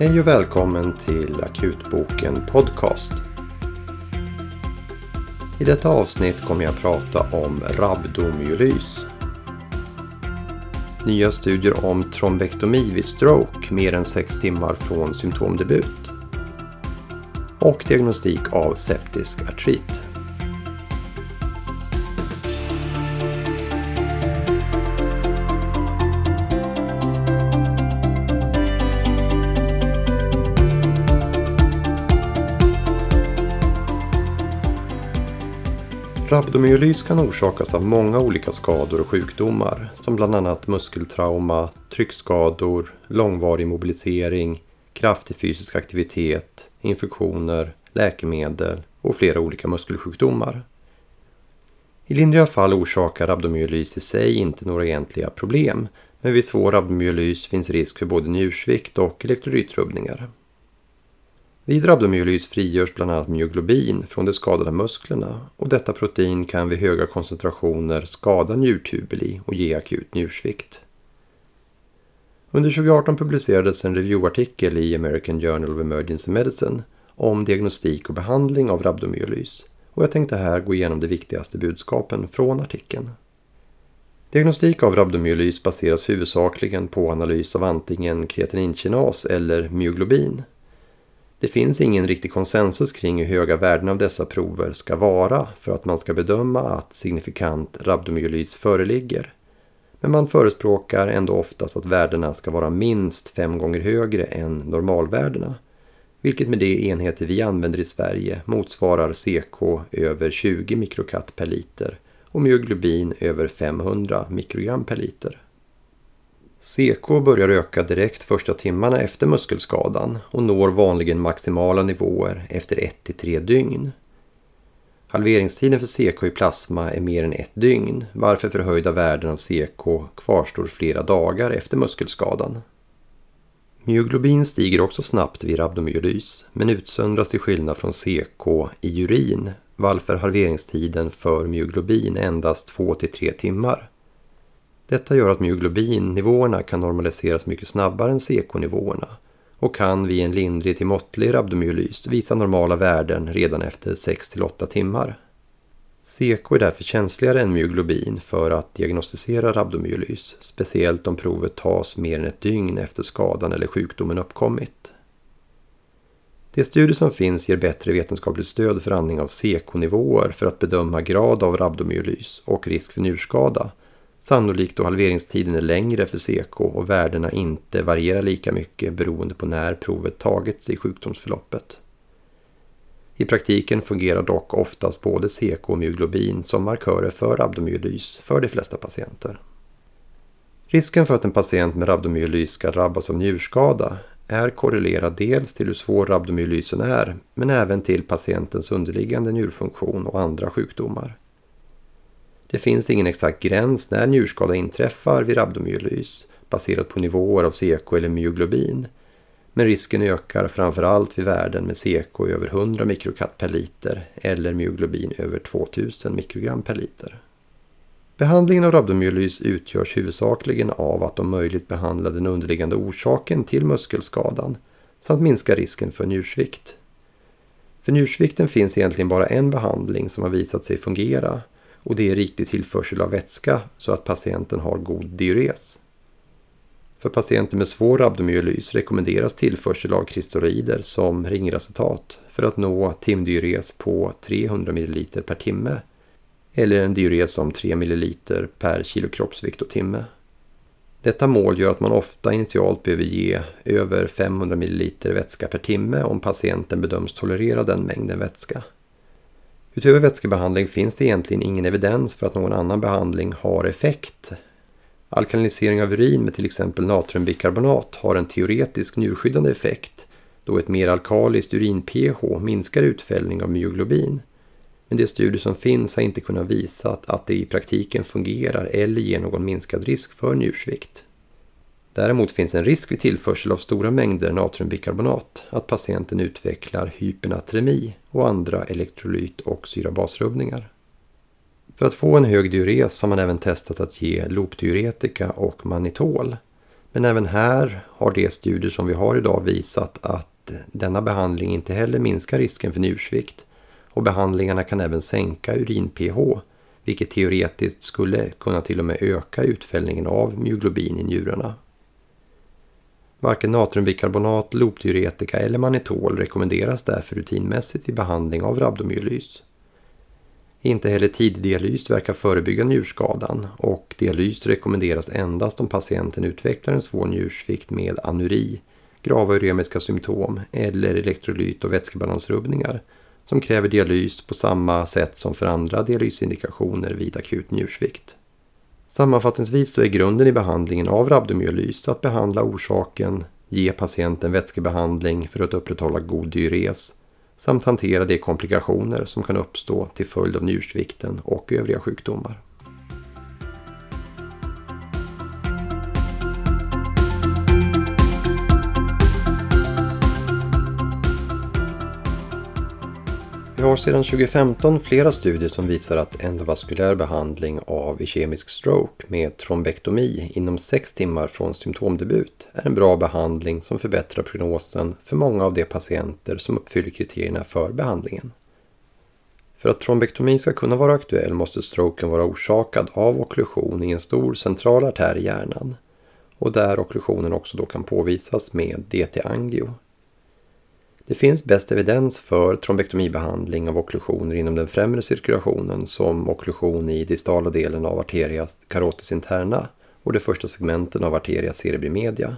Hej och välkommen till Akutboken Podcast. I detta avsnitt kommer jag prata om rabdomyolys. Nya studier om trombektomi vid stroke mer än 6 timmar från symptomdebut. Och diagnostik av septisk artrit. Rabdomyolys kan orsakas av många olika skador och sjukdomar som bland annat muskeltrauma, tryckskador, långvarig mobilisering, kraftig fysisk aktivitet, infektioner, läkemedel och flera olika muskelsjukdomar. I lindriga fall orsakar rabdomyolys i sig inte några egentliga problem men vid svår rabdomyolys finns risk för både njursvikt och elektrolytrubbningar. Vid rabdomyolys frigörs bland annat myoglobin från de skadade musklerna och detta protein kan vid höga koncentrationer skada njurtubuli och ge akut njursvikt. Under 2018 publicerades en reviewartikel i American Journal of Emergency Medicine om diagnostik och behandling av rabdomyolys och jag tänkte här gå igenom de viktigaste budskapen från artikeln. Diagnostik av rabdomyolys baseras huvudsakligen på analys av antingen kreatininkinas eller myoglobin det finns ingen riktig konsensus kring hur höga värden av dessa prover ska vara för att man ska bedöma att signifikant rabdomyolys föreligger. Men man förespråkar ändå oftast att värdena ska vara minst fem gånger högre än normalvärdena. Vilket med de enheter vi använder i Sverige motsvarar CK över 20 mikrokat per liter och myoglobin över 500 mikrogram per liter. CK börjar öka direkt första timmarna efter muskelskadan och når vanligen maximala nivåer efter 1-3 dygn. Halveringstiden för CK i plasma är mer än ett dygn varför förhöjda värden av CK kvarstår flera dagar efter muskelskadan. Myoglobin stiger också snabbt vid rabdomyolys men utsöndras till skillnad från CK i urin varför halveringstiden för myoglobin är endast 2-3 timmar. Detta gör att myoglobinnivåerna kan normaliseras mycket snabbare än CK-nivåerna och kan vid en lindrig till måttlig rabdomyolys visa normala värden redan efter 6-8 timmar. CK är därför känsligare än myoglobin för att diagnostisera rabdomyolys, speciellt om provet tas mer än ett dygn efter skadan eller sjukdomen uppkommit. De studier som finns ger bättre vetenskapligt stöd för andning av CK-nivåer för att bedöma grad av rabdomyolys och risk för njurskada Sannolikt då halveringstiden är längre för CK och värdena inte varierar lika mycket beroende på när provet tagits i sjukdomsförloppet. I praktiken fungerar dock oftast både CK och myoglobin som markörer för rabdomyolys för de flesta patienter. Risken för att en patient med rabdomyolys ska drabbas av njurskada är korrelerad dels till hur svår rabdomyolysen är men även till patientens underliggande njurfunktion och andra sjukdomar. Det finns ingen exakt gräns när njurskada inträffar vid rabdomyolys baserat på nivåer av CK eller myoglobin. Men risken ökar framförallt vid värden med CK över 100 mikrokat per liter eller myoglobin över 2000 mikrogram per liter. Behandlingen av rabdomyolys utgörs huvudsakligen av att om möjligt behandla den underliggande orsaken till muskelskadan samt minska risken för njursvikt. För njursvikten finns egentligen bara en behandling som har visat sig fungera och det är riktig tillförsel av vätska så att patienten har god diures. För patienter med svår rabdomyolys rekommenderas tillförsel av kristalloider som ringracetat för att nå timdiures på 300 ml per timme eller en diures om 3 ml per kilo kroppsvikt och timme. Detta mål gör att man ofta initialt behöver ge över 500 ml vätska per timme om patienten bedöms tolerera den mängden vätska. Utöver vätskebehandling finns det egentligen ingen evidens för att någon annan behandling har effekt. Alkalinisering av urin med till exempel natriumbikarbonat har en teoretisk njurskyddande effekt då ett mer alkaliskt urin-pH minskar utfällning av myoglobin. Men de studier som finns har inte kunnat visa att det i praktiken fungerar eller ger någon minskad risk för njursvikt. Däremot finns en risk vid tillförsel av stora mängder natriumbikarbonat att patienten utvecklar hypernatremi och andra elektrolyt och syrabasrubbningar. För att få en hög diures har man även testat att ge lopdiuretika och manitol. Men även här har de studier som vi har idag visat att denna behandling inte heller minskar risken för njursvikt och behandlingarna kan även sänka urin-pH vilket teoretiskt skulle kunna till och med öka utfällningen av myoglobin i njurarna. Varken natriumbikarbonat, lopdiuretika eller manitol rekommenderas därför rutinmässigt vid behandling av rabdomyolys. Inte heller tidig dialys verkar förebygga njurskadan och dialys rekommenderas endast om patienten utvecklar en svår njursvikt med anuri, grava uremiska symptom eller elektrolyt och vätskebalansrubbningar som kräver dialys på samma sätt som för andra dialysindikationer vid akut njursvikt. Sammanfattningsvis så är grunden i behandlingen av rabdomyolys att behandla orsaken, ge patienten vätskebehandling för att upprätthålla god diures samt hantera de komplikationer som kan uppstå till följd av njursvikten och övriga sjukdomar. Vi har sedan 2015 flera studier som visar att endovaskulär behandling av kemisk stroke med trombektomi inom 6 timmar från symptomdebut är en bra behandling som förbättrar prognosen för många av de patienter som uppfyller kriterierna för behandlingen. För att trombektomi ska kunna vara aktuell måste stroken vara orsakad av okklusion i en stor central artär i hjärnan och där okklusionen också då kan påvisas med DT-angio. Det finns bäst evidens för trombektomibehandling av okklusioner inom den främre cirkulationen som okklusion i distala delen av arteria carotis interna och de första segmenten av arteria cerebri media.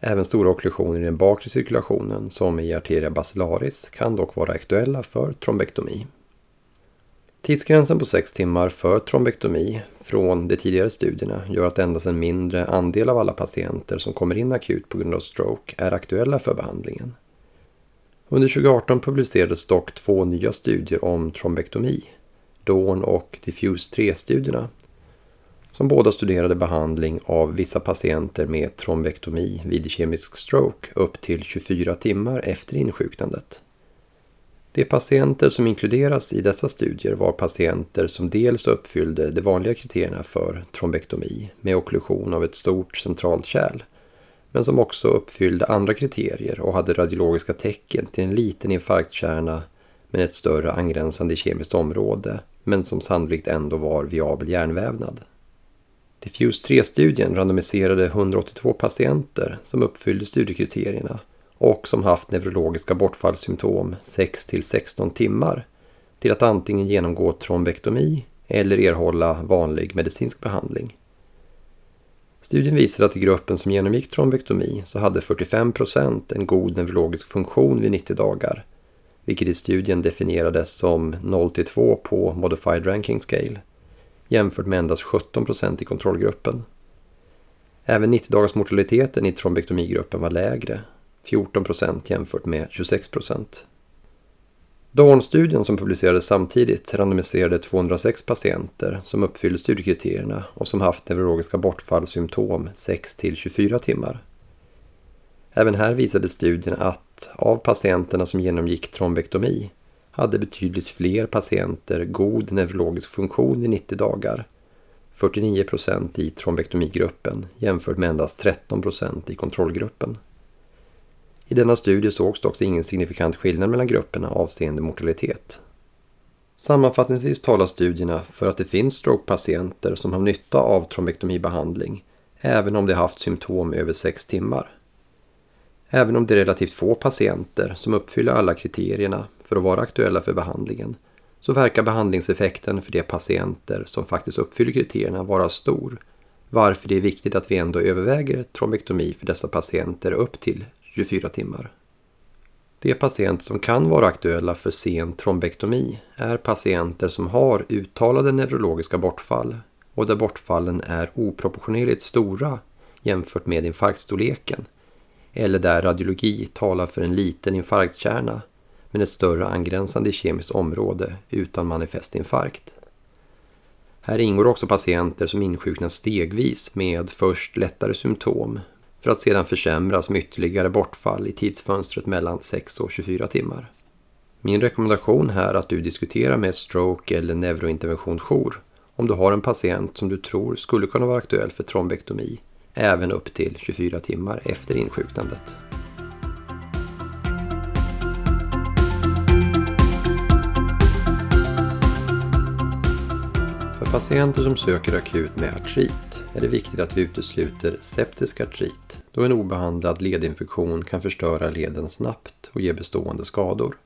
Även stora okklusioner i den bakre cirkulationen som i arteria basilaris kan dock vara aktuella för trombektomi. Tidsgränsen på 6 timmar för trombektomi från de tidigare studierna gör att endast en mindre andel av alla patienter som kommer in akut på grund av stroke är aktuella för behandlingen. Under 2018 publicerades dock två nya studier om trombektomi, Dawn och Diffuse 3-studierna, som båda studerade behandling av vissa patienter med trombektomi vid kemisk stroke upp till 24 timmar efter insjuknandet. De patienter som inkluderas i dessa studier var patienter som dels uppfyllde de vanliga kriterierna för trombektomi med okklusion av ett stort centralt kärl men som också uppfyllde andra kriterier och hade radiologiska tecken till en liten infarktkärna med ett större angränsande kemiskt område, men som sannolikt ändå var viabel hjärnvävnad. Diffuse 3-studien randomiserade 182 patienter som uppfyllde studiekriterierna och som haft neurologiska bortfallssymptom 6-16 timmar till att antingen genomgå trombektomi eller erhålla vanlig medicinsk behandling. Studien visade att i gruppen som genomgick trombektomi så hade 45% en god neurologisk funktion vid 90 dagar, vilket i studien definierades som 0-2 på Modified Ranking Scale, jämfört med endast 17% i kontrollgruppen. Även 90-dagars mortaliteten i trombektomigruppen var lägre, 14% jämfört med 26 Dawn-studien som publicerades samtidigt randomiserade 206 patienter som uppfyllde studiekriterierna och som haft neurologiska bortfallssymptom 6-24 timmar. Även här visade studien att av patienterna som genomgick trombektomi hade betydligt fler patienter god neurologisk funktion i 90 dagar. 49 procent i trombektomigruppen jämfört med endast 13 procent i kontrollgruppen. I denna studie sågs dock ingen signifikant skillnad mellan grupperna avseende mortalitet. Sammanfattningsvis talar studierna för att det finns strokepatienter som har nytta av trombektomibehandling, även om de haft symptom över 6 timmar. Även om det är relativt få patienter som uppfyller alla kriterierna för att vara aktuella för behandlingen, så verkar behandlingseffekten för de patienter som faktiskt uppfyller kriterierna vara stor, varför det är viktigt att vi ändå överväger trombektomi för dessa patienter upp till 24 timmar. De patienter som kan vara aktuella för sen trombektomi är patienter som har uttalade neurologiska bortfall och där bortfallen är oproportionerligt stora jämfört med infarktstorleken eller där radiologi talar för en liten infarktkärna men ett större angränsande kemiskt område utan manifest infarkt. Här ingår också patienter som insjuknar stegvis med först lättare symptom för att sedan försämras med ytterligare bortfall i tidsfönstret mellan 6 och 24 timmar. Min rekommendation här är att du diskuterar med stroke eller neurointerventionsjour om du har en patient som du tror skulle kunna vara aktuell för trombektomi även upp till 24 timmar efter insjuknandet. För patienter som söker akut med artrit är det viktigt att vi utesluter septisk artrit då en obehandlad ledinfektion kan förstöra leden snabbt och ge bestående skador.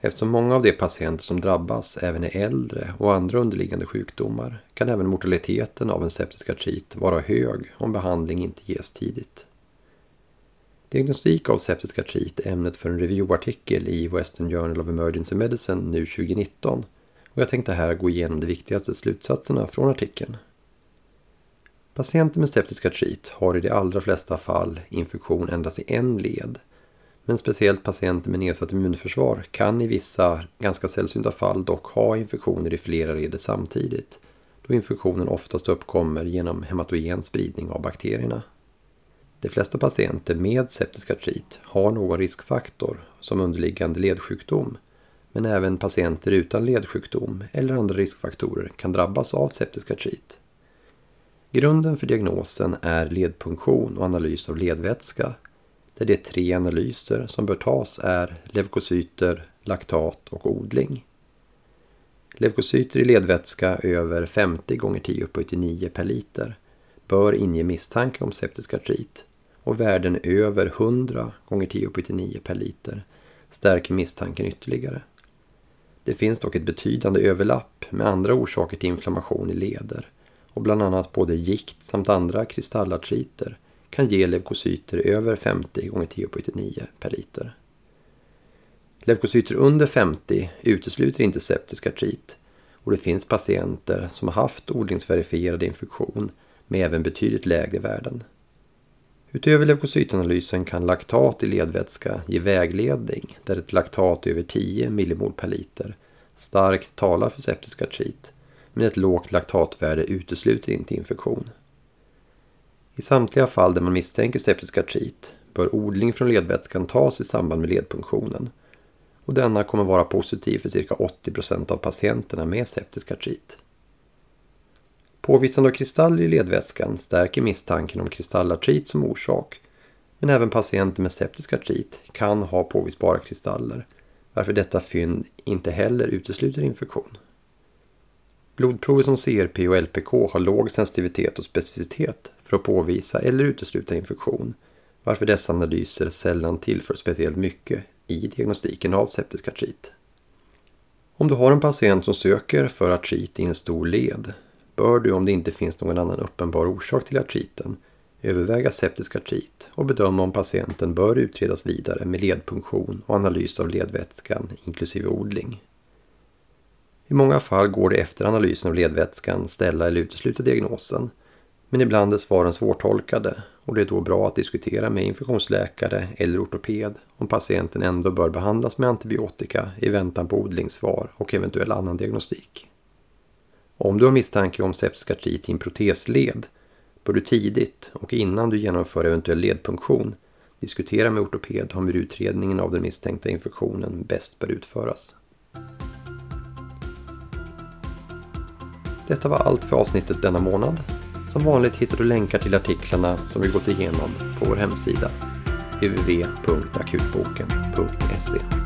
Eftersom många av de patienter som drabbas även är äldre och andra underliggande sjukdomar kan även mortaliteten av en septisk artrit vara hög om behandling inte ges tidigt. Diagnostik av septisk artrit är ämnet för en reviewartikel i Western Journal of Emergency Medicine nu 2019 och jag tänkte här gå igenom de viktigaste slutsatserna från artikeln. Patienter med septisk artrit har i de allra flesta fall infektion endast i en led men speciellt patienter med nedsatt immunförsvar kan i vissa ganska sällsynta fall dock ha infektioner i flera leder samtidigt, då infektionen oftast uppkommer genom hematogen spridning av bakterierna. De flesta patienter med septisk artrit har någon riskfaktor som underliggande ledsjukdom, men även patienter utan ledsjukdom eller andra riskfaktorer kan drabbas av septisk artrit. Grunden för diagnosen är ledpunktion och analys av ledvätska där de tre analyser som bör tas är leukocyter, laktat och odling. Leukocyter i ledvätska över 50 gånger 10 upphöjt till 9 per liter bör inge misstanke om septisk artrit och värden över 100 gånger 10 upphöjt till 9 per liter stärker misstanken ytterligare. Det finns dock ett betydande överlapp med andra orsaker till inflammation i leder och bland annat både gikt samt andra kristallartriter kan ge leukocyter över 50 gånger 10 på 9 per liter. Leukocyter under 50 utesluter inte septisk artrit och det finns patienter som har haft odlingsverifierad infektion med även betydligt lägre värden. Utöver leukocytanalysen kan laktat i ledvätska ge vägledning där ett laktat över 10 millimol per liter starkt talar för septisk artrit men ett lågt laktatvärde utesluter inte infektion. I samtliga fall där man misstänker septisk artrit bör odling från ledvätskan tas i samband med ledpunktionen. Och denna kommer vara positiv för cirka 80% av patienterna med septisk artrit. Påvisande av kristaller i ledvätskan stärker misstanken om kristallartrit som orsak. Men även patienter med septisk artrit kan ha påvisbara kristaller, varför detta fynd inte heller utesluter infektion. Blodprover som CRP och LPK har låg sensitivitet och specificitet för att påvisa eller utesluta infektion, varför dessa analyser sällan tillför speciellt mycket i diagnostiken av septisk artrit. Om du har en patient som söker för artrit i en stor led bör du, om det inte finns någon annan uppenbar orsak till artriten, överväga septisk artrit och bedöma om patienten bör utredas vidare med ledpunktion och analys av ledvätskan inklusive odling. I många fall går det efter analysen av ledvätskan ställa eller utesluta diagnosen men ibland är svaren svårtolkade och det är då bra att diskutera med infektionsläkare eller ortoped om patienten ändå bör behandlas med antibiotika i väntan på odlingssvar och eventuell annan diagnostik. Om du har misstanke om septisk artrit i en protesled bör du tidigt och innan du genomför eventuell ledpunktion diskutera med ortoped om hur utredningen av den misstänkta infektionen bäst bör utföras. Detta var allt för avsnittet denna månad. Som vanligt hittar du länkar till artiklarna som vi gått igenom på vår hemsida www.akutboken.se